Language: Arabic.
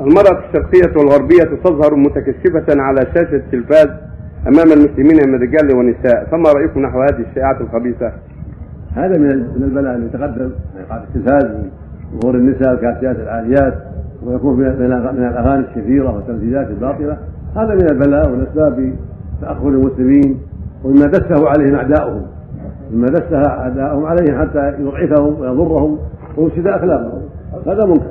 المرأة الشرقية والغربية تظهر متكشفة على شاشة التلفاز أمام المسلمين من رجال ونساء فما رأيكم نحو هذه الشائعات الخبيثة؟ هذا من من البلاء أن تقدم من ايقاع التلفاز ظهور النساء الكاسيات العاليات ويكون من من الأغاني الشهيرة والتمثيلات الباطلة. هذا من البلاء ومن اسباب تأخر المسلمين ومما دسه عليهم أعداؤهم مما دسه أعداؤهم عليهم حتى يضعفهم ويضرهم ويفسد أخلاقهم. هذا منكر